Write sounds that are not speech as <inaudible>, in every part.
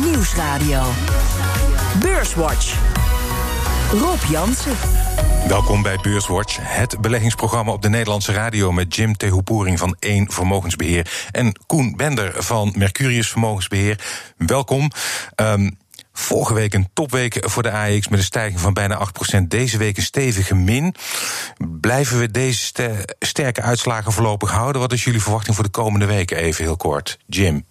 Nieuwsradio. Beurswatch. Rob Jansen. Welkom bij Beurswatch, het beleggingsprogramma op de Nederlandse radio met Jim Tehoepoering van 1 Vermogensbeheer en Koen Bender van Mercurius Vermogensbeheer. Welkom. Um, Vorige week een topweek voor de AX met een stijging van bijna 8%. Deze week een stevige min. Blijven we deze sterke uitslagen voorlopig houden? Wat is jullie verwachting voor de komende weken? Even heel kort. Jim.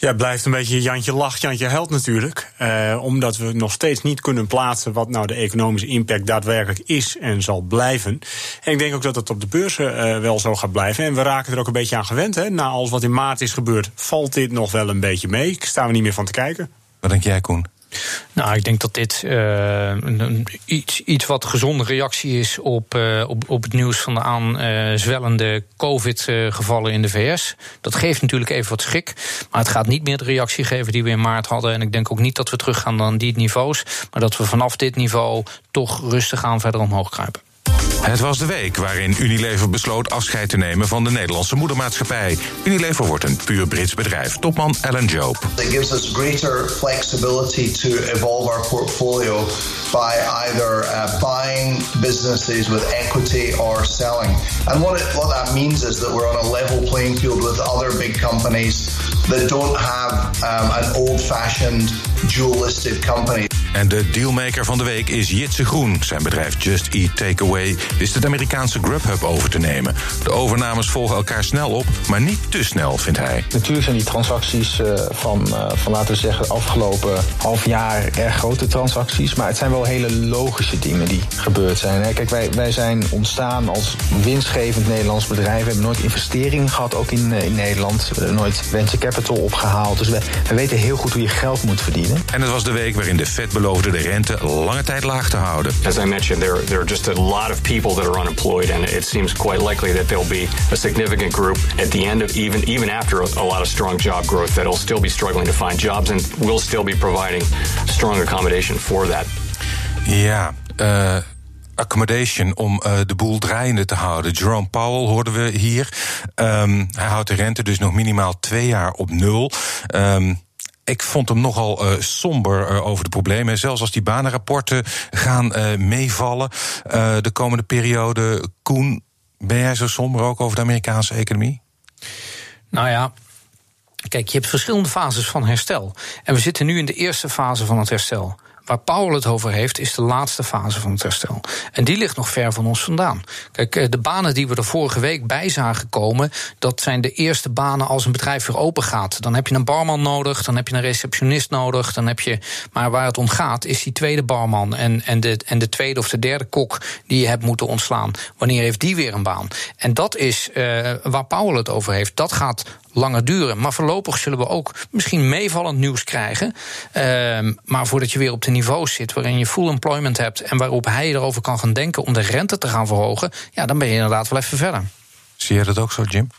Ja, het blijft een beetje Jantje lacht, Jantje helpt natuurlijk. Eh, omdat we nog steeds niet kunnen plaatsen wat nou de economische impact daadwerkelijk is en zal blijven. En ik denk ook dat het op de beurzen uh, wel zo gaat blijven. En we raken er ook een beetje aan gewend. Hè. Na alles wat in maart is gebeurd, valt dit nog wel een beetje mee. Ik sta er niet meer van te kijken. Wat denk jij, Koen? Nou, ik denk dat dit uh, een, iets, iets wat gezonde reactie is op, uh, op, op het nieuws van de aanzwellende COVID-gevallen in de VS. Dat geeft natuurlijk even wat schrik. Maar het gaat niet meer de reactie geven die we in maart hadden. En ik denk ook niet dat we teruggaan naar die niveaus. Maar dat we vanaf dit niveau toch rustig aan verder omhoog kruipen. Het was de week waarin Unilever besloot afscheid te nemen van de Nederlandse moedermaatschappij. Unilever wordt een puur Brits bedrijf. Topman Alan Job. It gives us greater flexibility to evolve our portfolio by either uh, buying businesses with equity or selling. And what, it, what that means is that we're on a level playing field with other big companies that don't have um, an old-fashioned dual-listed company. En de dealmaker van de week is Jitse Groen. Zijn bedrijf Just Eat Takeaway wist het Amerikaanse Grubhub over te nemen. De overnames volgen elkaar snel op, maar niet te snel, vindt hij. Natuurlijk zijn die transacties uh, van, uh, van, laten we zeggen, afgelopen half jaar erg grote transacties. Maar het zijn wel hele logische dingen die gebeurd zijn. Hè. Kijk, wij, wij zijn ontstaan als winstgevend Nederlands bedrijf. We hebben nooit investeringen gehad, ook in, uh, in Nederland. We hebben nooit venture capital opgehaald. Dus we, we weten heel goed hoe je geld moet verdienen. En het was de week waarin de Fed beloofde de rente lange tijd laag te houden. As I mentioned, there, there are just a lot of people that are unemployed, and it seems quite likely that there'll be a significant group at the end of even even after a, lot of strong job growth that'll still be struggling to find jobs, and we'll still be providing strong accommodation for that. Ja. Uh accommodation om uh, de boel draaiende te houden. Jerome Powell hoorden we hier. Um, hij houdt de rente dus nog minimaal twee jaar op nul. Um, ik vond hem nogal uh, somber uh, over de problemen. Zelfs als die banenrapporten gaan meevallen de komende periode. Koen, ben jij zo somber ook over de Amerikaanse economie? Nou ja, kijk, je hebt verschillende fases van herstel. En we zitten nu in de eerste fase van het herstel. Waar Paul het over heeft, is de laatste fase van het herstel. En die ligt nog ver van ons vandaan. Kijk, eh, de banen die we er vorige week bij zagen komen, dat zijn de eerste banen als een bedrijf weer open gaat. Dan heb je een barman nodig, dan heb je een receptionist nodig, dan heb je. Maar waar het om gaat, is die tweede barman en, en, de, en de tweede of de derde kok die je hebt moeten ontslaan. Wanneer heeft die weer een baan? En dat is uh, waar Paul het over heeft. Dat gaat langer duren. Maar voorlopig zullen we ook misschien meevallend nieuws krijgen. Uh, maar voordat je weer op de niveaus zit waarin je full employment hebt en waarop hij erover kan gaan denken om de rente te gaan verhogen, ja, dan ben je inderdaad wel even verder. Zie je dat ook zo, Jim?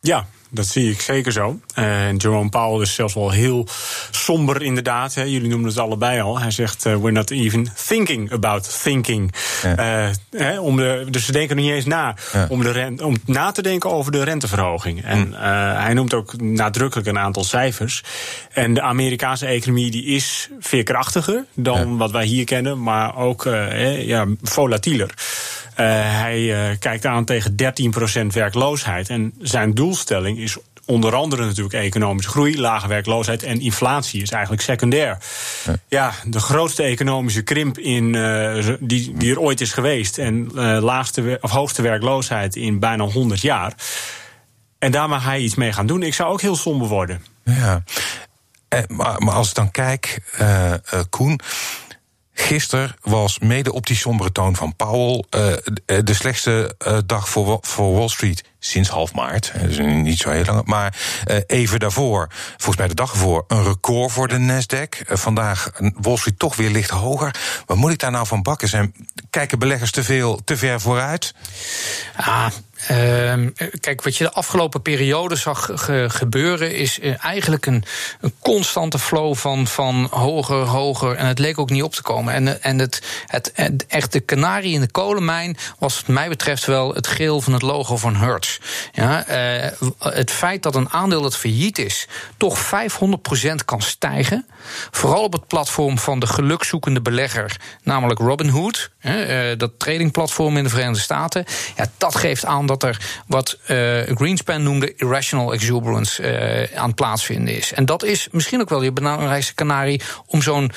Ja, dat zie ik zeker zo. En Jerome Powell is zelfs wel heel somber inderdaad. Hè. Jullie noemen het allebei al. Hij zegt, uh, we're not even thinking about thinking. Ja. Uh, hè, om de, dus ze denken niet eens na ja. om, de om na te denken over de renteverhoging. En uh, hij noemt ook nadrukkelijk een aantal cijfers. En de Amerikaanse economie die is veerkrachtiger dan ja. wat wij hier kennen. Maar ook ja, volatieler. Uh, hij uh, kijkt aan tegen 13% werkloosheid. En zijn doelstelling is onder andere natuurlijk economische groei, lage werkloosheid en inflatie is eigenlijk secundair. Ja, de grootste economische krimp in, uh, die, die er ooit is geweest en laagste of hoogste werkloosheid in bijna 100 jaar. En daar mag hij iets mee gaan doen. Ik zou ook heel somber worden. Ja, maar, maar als ik dan kijk, Koen. Gisteren was mede op die sombere toon van Powell uh, de slechtste uh, dag voor, voor Wall Street sinds half maart. Dus niet zo heel lang. Maar uh, even daarvoor, volgens mij de dag ervoor, een record voor de Nasdaq. vandaag Wall Street toch weer licht hoger. Wat moet ik daar nou van bakken? Zijn, kijken beleggers te veel, te ver vooruit? Ah, Uh, kijk, wat je de afgelopen periode zag ge gebeuren, is uh, eigenlijk een, een, constante flow van, van hoger, hoger. En het leek ook niet op te komen. En, en het, het, het echt de kanarie in de kolenmijn was, wat mij betreft, wel het geel van het logo van Hertz. Ja, het feit dat een aandeel dat failliet is, toch 500% kan stijgen. Vooral op het platform van de gelukzoekende belegger, namelijk Robinhood, dat tradingplatform in de Verenigde Staten. Ja, dat geeft aan dat er wat Greenspan noemde irrational exuberance aan het plaatsvinden is. En dat is misschien ook wel je belangrijkste kanarie om zo'n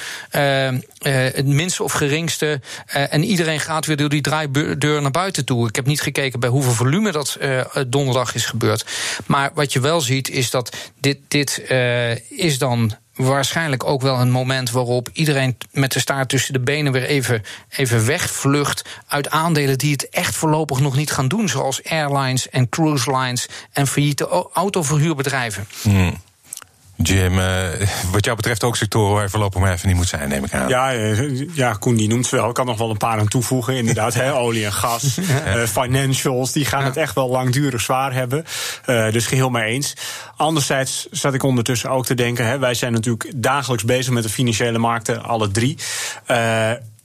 het minste of geringste. en iedereen gaat weer door die draaideur naar buiten toe. Ik heb niet gekeken bij hoeveel volume dat donderdag is gebeurd. Maar wat je wel ziet is dat dit, dit is dan waarschijnlijk ook wel een moment waarop iedereen met de staart tussen de benen weer even, even wegvlucht uit aandelen die het echt voorlopig nog niet gaan doen, zoals airlines en cruise lines en failliete autoverhuurbedrijven. Hmm. Jim, uh, wat jou betreft ook sectoren waar je voorlopig maar even niet moet zijn, neem ik aan. Ja, eh, ja Koen die noemt wel. Ik kan nog wel een paar aan toevoegen. Inderdaad, hè, <laughs> olie en gas, uh, financials, die gaan het echt wel langdurig zwaar hebben. Uh, dus geheel mee eens. Anderzijds zat ik ondertussen ook te denken, hè, wij zijn natuurlijk dagelijks bezig met de financiële markten, alle drie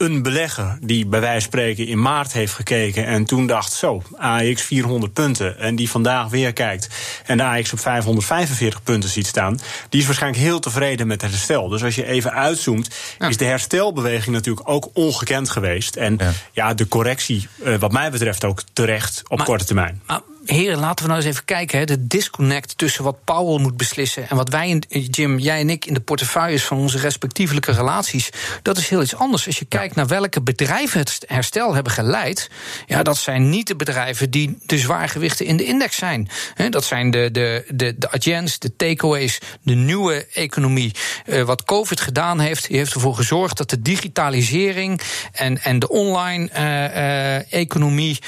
een belegger die bij wijze van spreken in maart heeft gekeken en toen dacht: zo, AX 400 punten. En die vandaag weer kijkt en de AX op 545 punten ziet staan, die is waarschijnlijk heel tevreden met het herstel. Dus als je even uitzoomt, is de herstelbeweging natuurlijk ook ongekend geweest. En ja, de correctie, eh, wat mij betreft, ook terecht op korte termijn heren, laten we nou eens even kijken. Hè, de disconnect tussen wat Powell moet beslissen en wat wij, Jim, jij en ik, in de portefeuilles van onze respectievelijke relaties. Dat is heel iets anders. Als je kijkt naar welke bedrijven het herstel hebben geleid. Ja, dat zijn niet de bedrijven die de zwaargewichten in de index zijn. dat zijn de, de, de, de agents, de takeaways, de nieuwe economie. Uh, wat COVID gedaan heeft, die heeft ervoor gezorgd dat de digitalisering en, en de online uh, uh, economie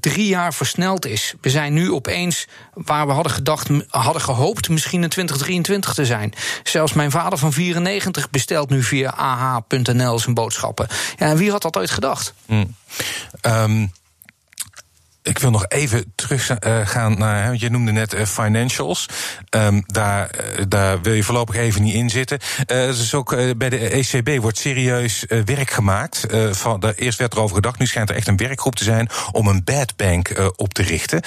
drie jaar versneld is. We zijn nu opeens waar we hadden gedacht, hadden gehoopt misschien in 2023 te zijn. Zelfs mijn vader van 94 bestelt nu via ah.nl zijn boodschappen. Ja, wie had dat ooit gedacht? Mm. Ik wil nog even teruggaan uh, naar, je noemde net uh, financials. Um, daar, uh, daar wil je voorlopig even niet in zitten. dus ook bij de ECB wordt serieus werk gemaakt. van, de, eerst werd erover gedacht, nu schijnt er echt een werkgroep te zijn om een bad bank op te richten.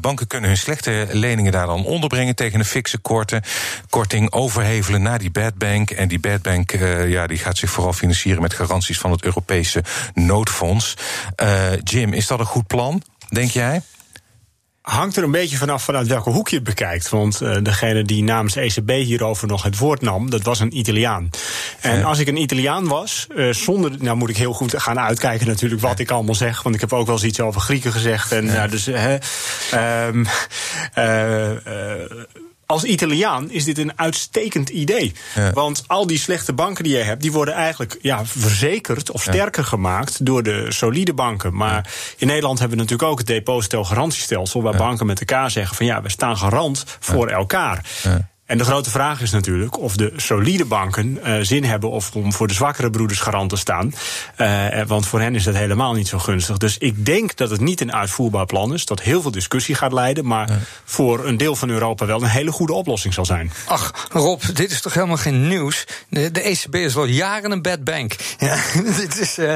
banken kunnen hun slechte leningen daar dan onderbrengen tegen een fikse korte, korting overhevelen naar die bad bank. En die bad bank ja, die gaat zich vooral financieren met garanties van het Europese noodfonds. Jim, is dat een goed plan? Denk jij? Hangt er een beetje vanaf vanuit welke hoek je het bekijkt. Want uh, degene die namens ECB hierover nog het woord nam, dat was een Italiaan. En als ik een Italiaan was, uh, zonder. Nou moet ik heel goed gaan uitkijken natuurlijk wat ik allemaal zeg. Want ik heb ook wel eens iets over Grieken gezegd. En ja. dus. Uh, als Italiaan is dit een uitstekend idee. Want al die slechte banken die je hebt, die worden eigenlijk ja, verzekerd of sterker gemaakt door de solide banken. Maar in Nederland hebben we natuurlijk ook het depositogarantiestelsel, waar banken met elkaar zeggen van ja, we staan garant voor elkaar. En de grote vraag is natuurlijk of de solide banken uh, zin hebben of om voor de zwakkere broeders garant te staan. Uh, want voor hen is dat helemaal niet zo gunstig. Dus ik denk dat het niet een uitvoerbaar plan is, dat heel veel discussie gaat leiden, maar voor een deel van Europa wel een hele goede oplossing zal zijn. Ach, Rob, dit is toch helemaal geen nieuws? De, de ECB is al jaren een bad bank. <laughs> Ja, dit is, uh,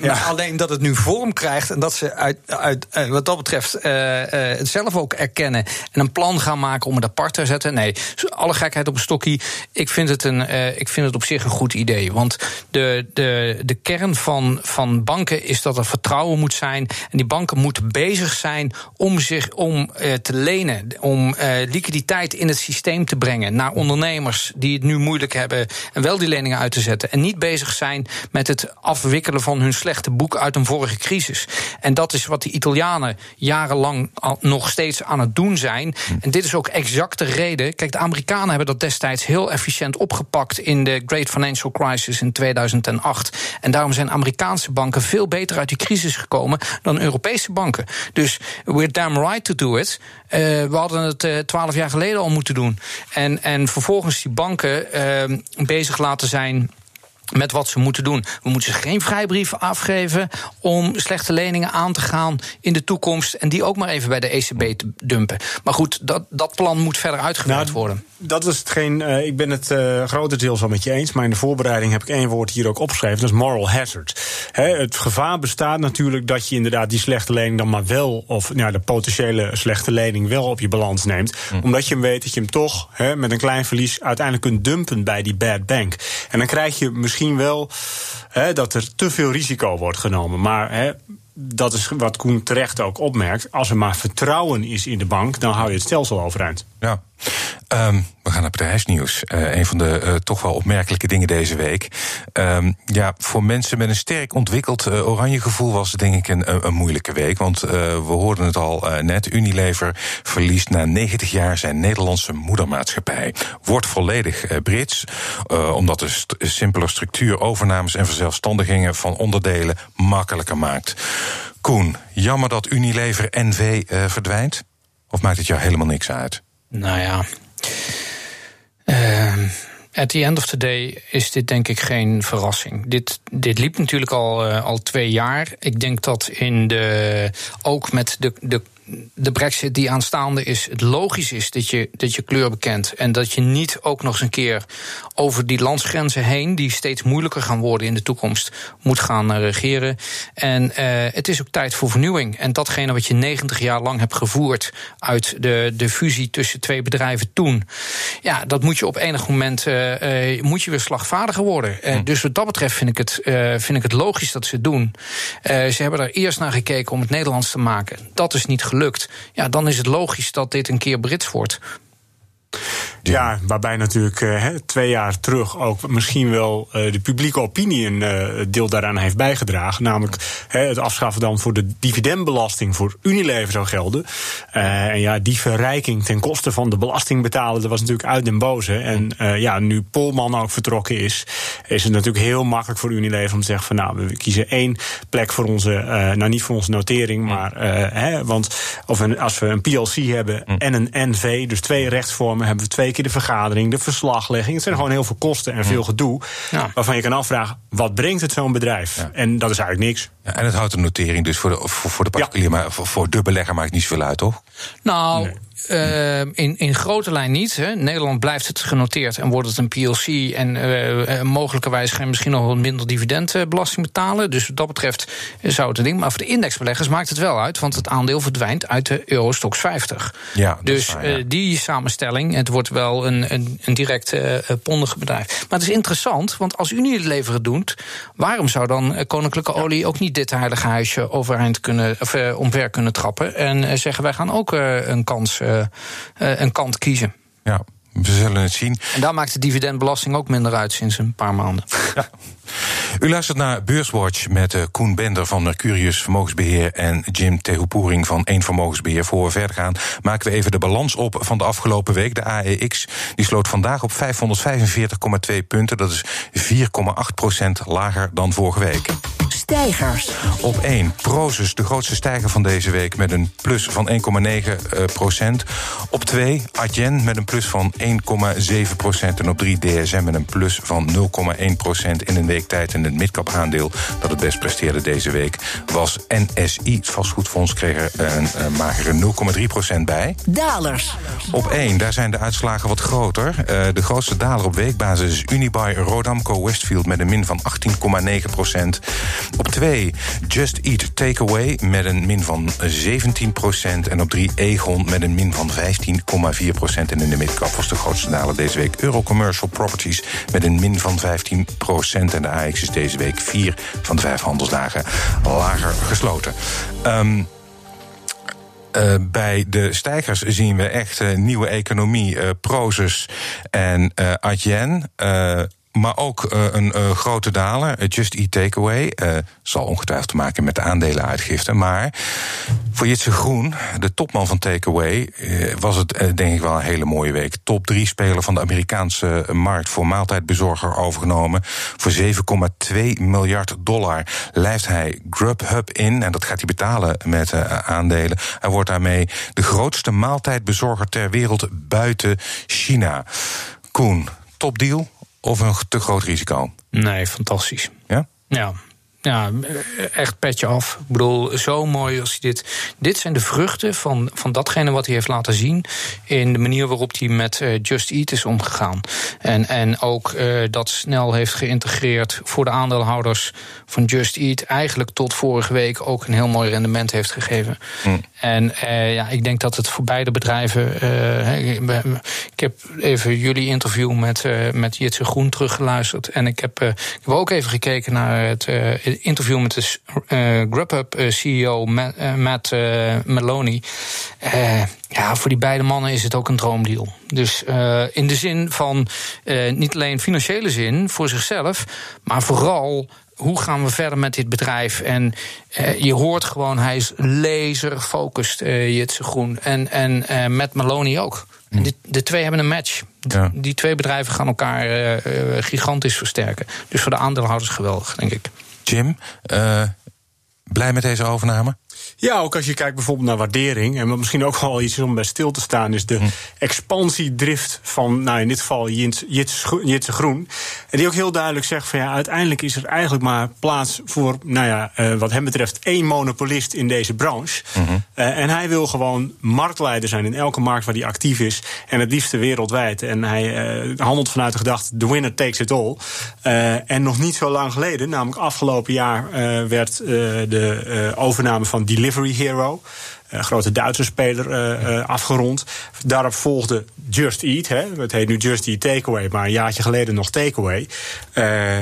ja. alleen dat het nu vorm krijgt en dat ze uit, uit, wat dat betreft het zelf ook erkennen en een plan gaan maken om het apart te zetten. Nee, alle gekheid op een stokkie. Ik vind het, een, uh, ik vind het op zich een goed idee. Want de, de, de kern van, van banken is dat er vertrouwen moet zijn. En die banken moeten bezig zijn om zich om uh, te lenen. Om uh, liquiditeit in het systeem te brengen. Naar ondernemers die het nu moeilijk hebben. En wel die leningen uit te zetten. En niet bezig zijn met het afwikkelen van hun slechte boek uit een vorige crisis. En dat is wat de Italianen jarenlang nog steeds aan het doen zijn. En dit is ook exact de reden. Kijk, de Amerikanen hebben dat destijds heel efficiënt opgepakt in de Great Financial Crisis in 2008. En daarom zijn Amerikaanse banken veel beter uit die crisis gekomen dan Europese banken. Dus we're damn right to do it. Uh, we hadden het uh, twaalf jaar geleden al moeten doen. En, en vervolgens die banken uh, bezig laten zijn met wat ze moeten doen. We moeten ze geen vrijbrieven afgeven om slechte leningen aan te gaan in de toekomst en die ook maar even bij de ECB te dumpen. Maar goed, dat, dat plan moet verder uitgewerkt nou, worden. Dat is hetgeen, uh, ik ben het uh, grotendeels wel met je eens, maar in de voorbereiding heb ik één woord hier ook opgeschreven, dat is moral hazard. het gevaar bestaat natuurlijk dat je inderdaad die slechte lening dan maar wel, of nou, de potentiële slechte lening wel op je balans neemt, hm. omdat je weet dat je hem toch met een klein verlies uiteindelijk kunt dumpen bij die bad bank. En dan krijg je misschien wel dat er te veel risico wordt genomen. Maar dat is wat Koen terecht ook opmerkt. Als er maar vertrouwen is in de bank, dan hou je het stelsel overeind. Ja. Um, we gaan naar bedrijfsnieuws. Uh, een van de uh, toch wel opmerkelijke dingen deze week. Um, ja, voor mensen met een sterk ontwikkeld uh, oranje gevoel was het denk ik een, een moeilijke week. Want we hoorden het al net. Unilever verliest na 90 jaar zijn Nederlandse moedermaatschappij. Wordt volledig Brits, omdat de simpele structuur, overnames en verzelfstandigingen van onderdelen makkelijker maakt. Koen, jammer dat Unilever NV verdwijnt? Of maakt het jou helemaal niks uit? Nou ja. Uh, at the end of the day is dit denk ik geen verrassing. Dit, dit liep natuurlijk al, uh, al twee jaar. Ik denk dat in de, ook met de, de de brexit die aanstaande is, het logisch is dat je, dat je kleur bekent. En dat je niet ook nog eens een keer over die landsgrenzen heen, die steeds moeilijker gaan worden in de toekomst, moet gaan uh, regeren. En uh, het is ook tijd voor vernieuwing. En datgene wat je 90 jaar lang hebt gevoerd uit de, de fusie tussen twee bedrijven toen, ja, dat moet je op enig moment uh, moet je weer slagvaardiger worden. Hm. Dus wat dat betreft vind ik het, vind ik het logisch dat ze het doen. ze hebben er eerst naar gekeken om het Nederlands te maken. Dat is niet gelukt lukt, ja, dan is het logisch dat dit een keer Brits wordt. Ja, waarbij natuurlijk uh, twee jaar terug ook misschien wel uh, de publieke opinie een uh, deel daaraan heeft bijgedragen. Namelijk het afschaffen dan voor de dividendbelasting voor Unilever zou gelden. en ja, die verrijking ten koste van de belastingbetaler, dat was natuurlijk uit den boze. En ja, nu Polman ook vertrokken is, is het natuurlijk heel makkelijk voor Unilever om te zeggen van nou, we kiezen één plek voor onze, nou niet voor onze notering, maar hè, want of een, als we een PLC hebben en een NV, dus twee rechtsvormen, hebben we twee keer de vergadering, de verslaglegging. Het zijn gewoon heel veel kosten en veel gedoe. Waarvan je kan afvragen, wat brengt het zo'n bedrijf? En dat is eigenlijk niks. Ja, en het houdt de notering dus voor de, voor, voor de particulier, maar voor, voor de belegger maakt niet zoveel uit, toch? Nou, uh, in, in grote lijn niet. Hè. Nederland blijft het genoteerd en wordt het een PLC. En uh, mogelijkerwijs gaan we misschien nog wat minder dividendbelasting betalen. Dus wat dat betreft zou het een ding. Maar voor de indexbeleggers maakt het wel uit, want het aandeel verdwijnt uit de Eurostox 50. Ja, dus waar, die samenstelling, het wordt wel een, een, een direct pondig bedrijf. Maar het is interessant, want als Unilever het doet, waarom zou dan Koninklijke Olie ook niet dit heilige huisje overeind kunnen, of omver kunnen trappen en zeggen wij gaan ook een kans eh, eh, een kant kiezen. Ja, we zullen het zien. En daar maakt de dividendbelasting ook minder uit sinds een paar maanden. Ja. U luistert naar Beurswatch met uh, Koen Bender van Mercurius Vermogensbeheer en Jim Tehupoering van Eén Vermogensbeheer. Voor we verder gaan, maken we even de balans op van de afgelopen week. De AEX die sloot vandaag op 545,2 punten. Dat is 4,8% lager dan vorige week. Stijgers. Op 1 Prozus, de grootste stijger van deze week met een plus van 1,9 procent. Op 2 Adyen met een plus van 1,7 procent. En op 3 DSM met een plus van 0,1 procent in een week tijd. En het midcap aandeel dat het best presteerde deze week was NSI. Het vastgoedfonds kreeg er een, een magere 0,3 procent bij. Dalers. Op 1, daar zijn de uitslagen wat groter. Uh, de grootste daler op weekbasis is Unibuy Rodamco Westfield met een min van 18,9 procent. Op 2 Just Eat Takeaway met een min van 17 procent. En op 3 Egon met een min van 15,4 procent. En in de midcap was de grootste daler deze week Eurocommercial Properties met een min van 15 procent. En de AX is deze week 4 van de 5 handelsdagen lager gesloten. Um, uh, bij de stijgers zien we echt uh, nieuwe economie, uh, Prozus en uh, Adyen. Maar ook een uh, grote daler, Just Eat Takeaway. Uh, zal ongetwijfeld te maken met de aandelenuitgifte. Maar voor Jitse Groen, de topman van Takeaway, was het denk ik wel een hele mooie week. Top 3 speler van de Amerikaanse markt voor maaltijdbezorger overgenomen. Voor 7,2 miljard dollar lijft hij Grubhub in. En dat gaat hij betalen met aandelen. Hij wordt daarmee de grootste maaltijdbezorger ter wereld buiten China. Koen, topdeal of een te groot risico? Nee, fantastisch. Ja? Ja, ja, echt petje af. Ik bedoel, zo mooi als hij dit. Dit zijn de vruchten van, van datgene wat hij heeft laten zien. in de manier waarop hij met uh, Just Eat is omgegaan. En, en ook uh, dat snel heeft geïntegreerd voor de aandeelhouders van Just Eat. eigenlijk tot vorige week ook een heel mooi rendement heeft gegeven. Mm. En uh, ja, ik denk dat het voor beide bedrijven. ik heb even jullie interview met, met Jitse Groen teruggeluisterd. En ik heb, ik heb ook even gekeken naar het interview met de uh, Grubhub uh, CEO Matt, uh, Matt Maloney. ja, voor die beide mannen is het ook een droomdeal. Dus in de zin van niet alleen financiële zin voor zichzelf, maar vooral hoe gaan we verder met dit bedrijf? En je hoort gewoon, hij is laser gefocust, uh, Jitse Groen. En, en uh, met Maloney ook. En die, de twee hebben een match. Ja. Die twee bedrijven gaan elkaar gigantisch versterken. Dus voor de aandeelhouders geweldig, denk ik. Jim, uh, blij met deze overname? Ja, ook als je kijkt bijvoorbeeld naar waardering. En wat misschien ook wel iets om bij stil te staan, is de hm. expansiedrift van, nou in dit geval Jitse Groen. En die ook heel duidelijk zegt van ja, uiteindelijk is er eigenlijk maar plaats voor, nou ja, uh, wat hem betreft, één monopolist in deze branche. Mm -hmm. uh, en hij wil gewoon marktleider zijn in elke markt waar hij actief is. En het liefste wereldwijd. En hij uh, handelt vanuit de gedachte: the winner takes it all. en nog niet zo lang geleden, namelijk afgelopen jaar, werd de overname van Delivery Delivery Hero. Een grote Duitse speler uh, uh, afgerond. Daarop volgde Just Eat. Hè. Het heet nu Just Eat Takeaway, maar een jaartje geleden nog Takeaway.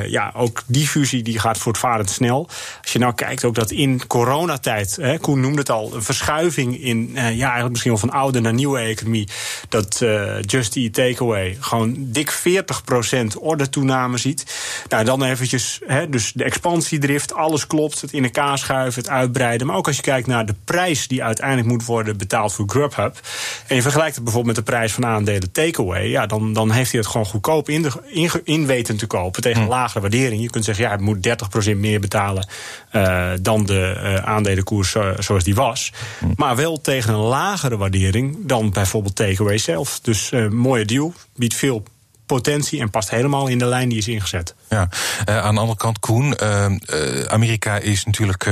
Ja, ook die fusie die gaat voortvarend snel. Als je nou kijkt ook dat in coronatijd, hè, Koen noemde het al, een verschuiving in, ja, eigenlijk misschien wel van oude naar nieuwe economie. Dat Just Eat Takeaway gewoon dik 40% orde toename ziet. Nou, dan eventjes, hè, dus de expansiedrift, alles klopt. Het in elkaar schuiven, het uitbreiden. Maar ook als je kijkt naar de prijs die uit uiteindelijk moet worden betaald voor Grubhub. En je vergelijkt het bijvoorbeeld met de prijs van aandelen takeaway. Ja, dan, dan heeft hij het gewoon goedkoop in, de, in, in weten te kopen tegen een hm. lagere waardering. Je kunt zeggen, ja, hij moet 30% meer betalen uh, dan de uh, aandelenkoers uh, zoals die was. Hm. Maar wel tegen een lagere waardering dan bijvoorbeeld takeaway zelf. Dus mooie deal, biedt veel potentie en past helemaal in de lijn die is ingezet. Ja, uh, aan de andere kant, Koen, uh, uh, Amerika is natuurlijk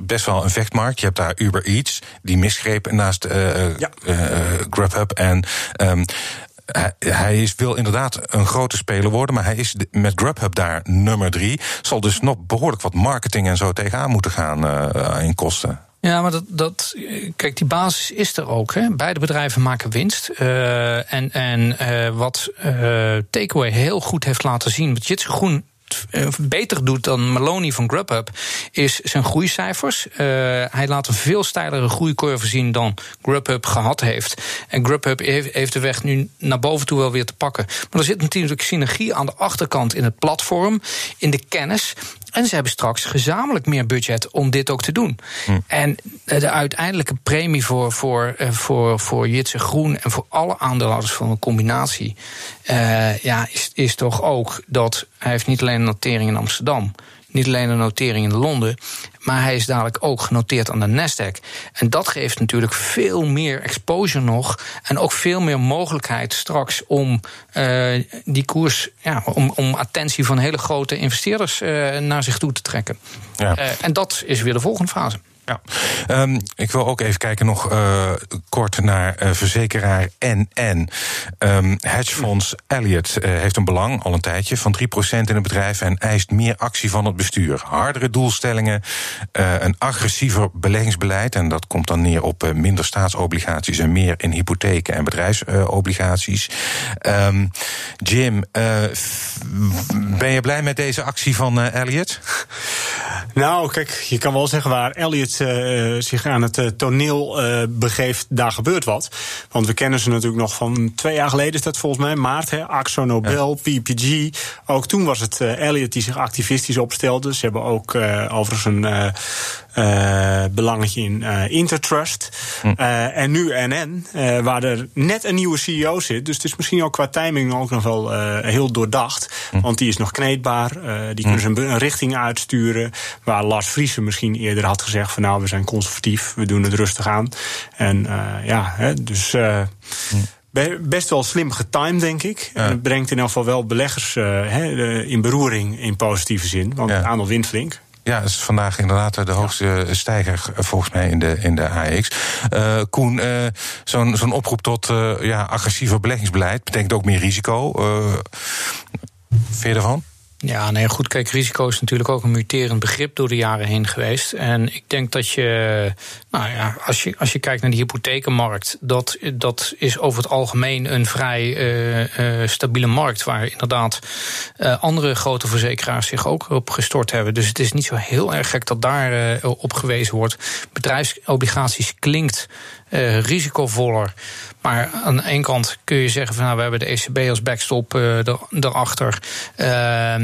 best wel een vechtmarkt. Je hebt daar Uber Eats, die misgreep naast ja. Grubhub. En um, hij is, wil inderdaad een grote speler worden, maar hij is met Grubhub daar nummer drie. Zal dus nog behoorlijk wat marketing en zo tegenaan moeten gaan in kosten. Ja, maar dat, dat, kijk, die basis is er ook. Hè. Beide bedrijven maken winst. Uh, en en uh, wat uh, Takeaway heel goed heeft laten zien, wat Jitse Groen beter doet dan Maloney van Grubhub, is zijn groeicijfers. Hij laat een veel steilere groeicurve zien dan Grubhub gehad heeft. En Grubhub heeft de weg nu naar boven toe wel weer te pakken. Maar er zit natuurlijk synergie aan de achterkant in het platform, in de kennis. En ze hebben straks gezamenlijk meer budget om dit ook te doen. Hm. En de uiteindelijke premie voor, voor, eh, voor, voor Jitse Groen en voor alle aandeelhouders van een combinatie, uh, ja, is, is toch ook dat hij heeft niet alleen een notering in Amsterdam, niet alleen een notering in Londen, maar hij is dadelijk ook genoteerd aan de Nasdaq. En dat geeft natuurlijk veel meer exposure nog. En ook veel meer mogelijkheid straks om uh, die koers, ja, om, om attentie van hele grote investeerders uh, naar zich toe te trekken. Ja. Uh, en dat is weer de volgende fase. Ja, um, ik wil ook even kijken nog uh, kort naar uh, verzekeraar NN. Um, hedgefonds Elliott uh, heeft een belang, al een tijdje, van 3% in het bedrijf en eist meer actie van het bestuur. Hardere doelstellingen, een agressiever beleggingsbeleid, en dat komt dan neer op minder staatsobligaties en meer in hypotheken en bedrijfsobligaties. Um, Jim, ben je blij met deze actie van Elliott? Nou, kijk, je kan wel zeggen waar Elliott uh, zich aan het uh, toneel uh, begeeft, daar gebeurt wat. Want we kennen ze natuurlijk nog van twee jaar geleden, is dat volgens mij, maart, hè, Axo Nobel, ja. PPG. Ook toen was het Elliot die zich activistisch opstelde. Ze hebben ook overigens een uh, belangetje in uh, Intertrust. Hm. Uh, en nu NN, waar er net een nieuwe CEO zit. Dus het is misschien ook qua timing ook nog wel heel doordacht. Hm. Want die is nog kneedbaar. die kunnen hm. ze een, richting uitsturen. Waar Lars Friesen misschien eerder had gezegd: van nou, we zijn conservatief, we doen het rustig aan. En ja, hè, dus. Hm best wel slim getimed, denk ik. En het brengt in elk geval wel beleggers uh, in beroering in positieve zin. Want het aandeel wint flink. Ja, is vandaag inderdaad de hoogste stijger volgens mij in de, in de AX. Uh, Koen, uh, zo'n zo'n oproep tot uh, ja, agressiever beleggingsbeleid betekent ook meer risico. vind je ervan? Ja, nee, goed. Kijk, risico is natuurlijk ook een muterend begrip door de jaren heen geweest. En ik denk dat je, nou ja, als je, als je kijkt naar de hypothekenmarkt, dat, dat is over het algemeen een vrij uh, uh, stabiele markt. Waar inderdaad uh, andere grote verzekeraars zich ook op gestort hebben. Dus het is niet zo heel erg gek dat daar op gewezen wordt. Bedrijfsobligaties klinkt risicovoller. Maar aan de ene kant kun je zeggen van nou, we hebben de ECB als backstop erachter. Uh,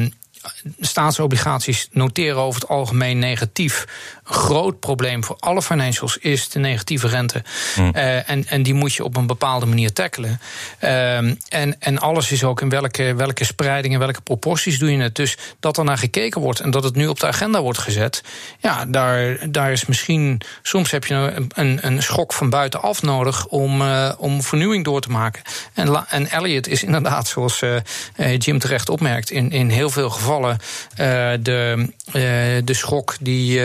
staatsobligaties noteren over het algemeen negatief. Groot probleem voor alle financials is de negatieve rente. Mm. Uh, en, en die moet je op een bepaalde manier tackelen. Uh, en, en alles is ook in welke, welke spreiding en welke proporties doe je het. Dus dat er naar gekeken wordt en dat het nu op de agenda wordt gezet. Ja, daar, daar is misschien. Soms heb je een, een, een schok van buitenaf nodig om, uh, om vernieuwing door te maken. En, en Elliot is inderdaad, zoals uh, Jim terecht opmerkt, in, in heel veel gevallen de, de schok die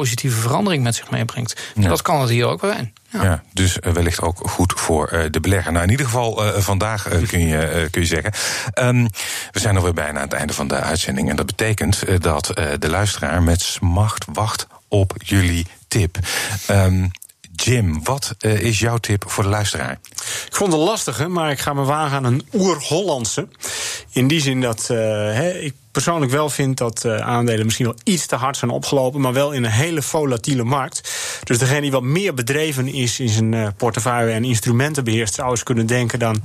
positieve verandering met zich meebrengt. Dat kan het hier ook wel zijn. Ja. ja. dus wellicht ook goed voor uh, de belegger. Nou, in ieder geval uh, vandaag uh, kun, je, kun je zeggen. Um, we zijn alweer bijna aan het einde van de uitzending. En dat betekent dat de luisteraar met smacht wacht op jullie tip. Um, Jim, wat uh, is jouw tip voor de luisteraar? Ik vond het lastige, maar ik ga me wagen aan een oer-Hollandse. In die zin dat uh, he, ik persoonlijk wel vind dat uh, aandelen misschien wel iets te hard zijn opgelopen, maar wel in een hele volatiele markt. Dus degene die wat meer bedreven is in zijn uh, portefeuille en instrumenten beheerst, zou eens kunnen denken dan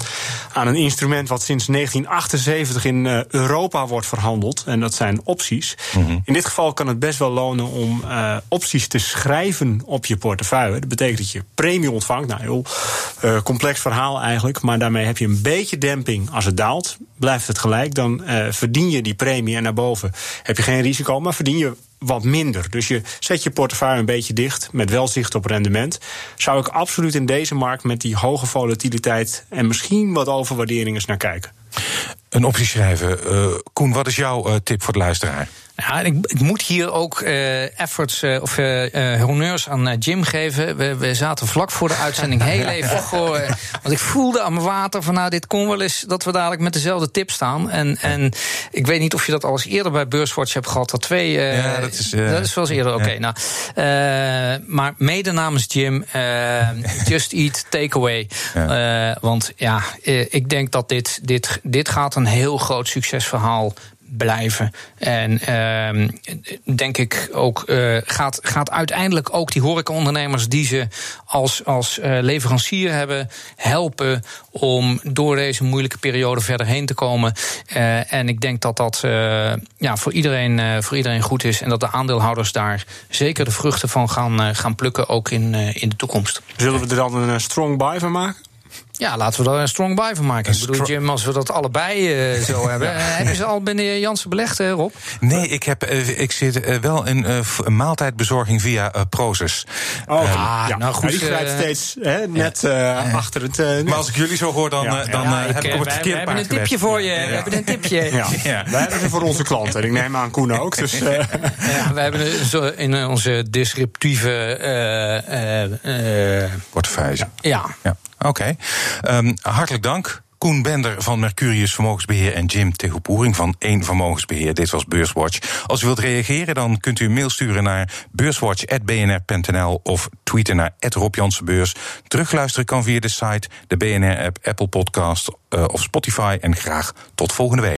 aan een instrument wat sinds 1978 in uh, Europa wordt verhandeld. En dat zijn opties. Mm -hmm. In dit geval kan het best wel lonen om opties te schrijven op je portefeuille. Dat betekent dat je premie ontvangt. Nou, heel complex verhaal eigenlijk. Maar daarmee heb je een beetje demping als het daalt. Blijft het gelijk, dan verdien je die premie en naar boven heb je geen risico, maar verdien je wat minder. Dus je zet je portefeuille een beetje dicht met wel zicht op rendement. Zou ik absoluut in deze markt met die hoge volatiliteit en misschien wat overwaardering eens naar kijken. Een optie schrijven. Uh, Koen, wat is jouw uh, tip voor de luisteraar? Ja, ik, ik, moet hier ook uh, efforts uh, of uh, honneurs aan Jim geven. We, we, zaten vlak voor de uitzending <laughs> heel even want ik voelde aan mijn water van nou, dit kon wel eens dat we dadelijk met dezelfde tip staan. En, en ik weet niet of je dat al eens eerder bij Beurswatch hebt gehad. Dat twee. ja, dat is, dat is wel eens eerder. Oké, okay, ja. nou. maar mede namens Jim, Just Eat Takeaway. Ja. want ja, ik denk dat dit, dit, dit gaat een heel groot succesverhaal blijven. En uh, denk ik ook, uh, gaat, gaat uiteindelijk ook die horecaondernemers die ze als, als uh, leverancier hebben, helpen om door deze moeilijke periode verder heen te komen. Uh, en ik denk dat dat ja, voor, iedereen, voor iedereen goed is. En dat de aandeelhouders daar zeker de vruchten van gaan, gaan plukken, ook in, in de toekomst. Zullen we er dan een strong buy van maken? Ja, laten we er een strong buy van maken. Ik bedoel, Jim, als we dat allebei uh, zo <laughs> hebben. Uh, heb je ze al binnen Jansen belegd, uh, Rob? Nee, ik, heb, ik zit wel in maaltijdbezorging via Proces. Oh, ah, ja. nou goed. die grijpt steeds hè, net achter het... maar als ik jullie zo hoor, dan, ja, dan heb ik, op het verkeerde We hebben een tipje voor je. We hebben een tipje. Ja. Wij hebben ze voor onze klanten. En ik neem aan Koen ook. Dus, <laughs> ja, we hebben zo in onze disruptieve... Portefeuille. Ja. Oké. Um, hartelijk dank. Koen Bender van Mercurius Vermogensbeheer en Jim Tegopoering van 1 Vermogensbeheer. Dit was Beurswatch. Als u wilt reageren, dan kunt u een mail sturen naar beurswatch.bnr.nl of tweeten naar Rob Terugluisteren kan via de site, de BNR-app, Apple Podcast uh, of Spotify. En graag tot volgende week.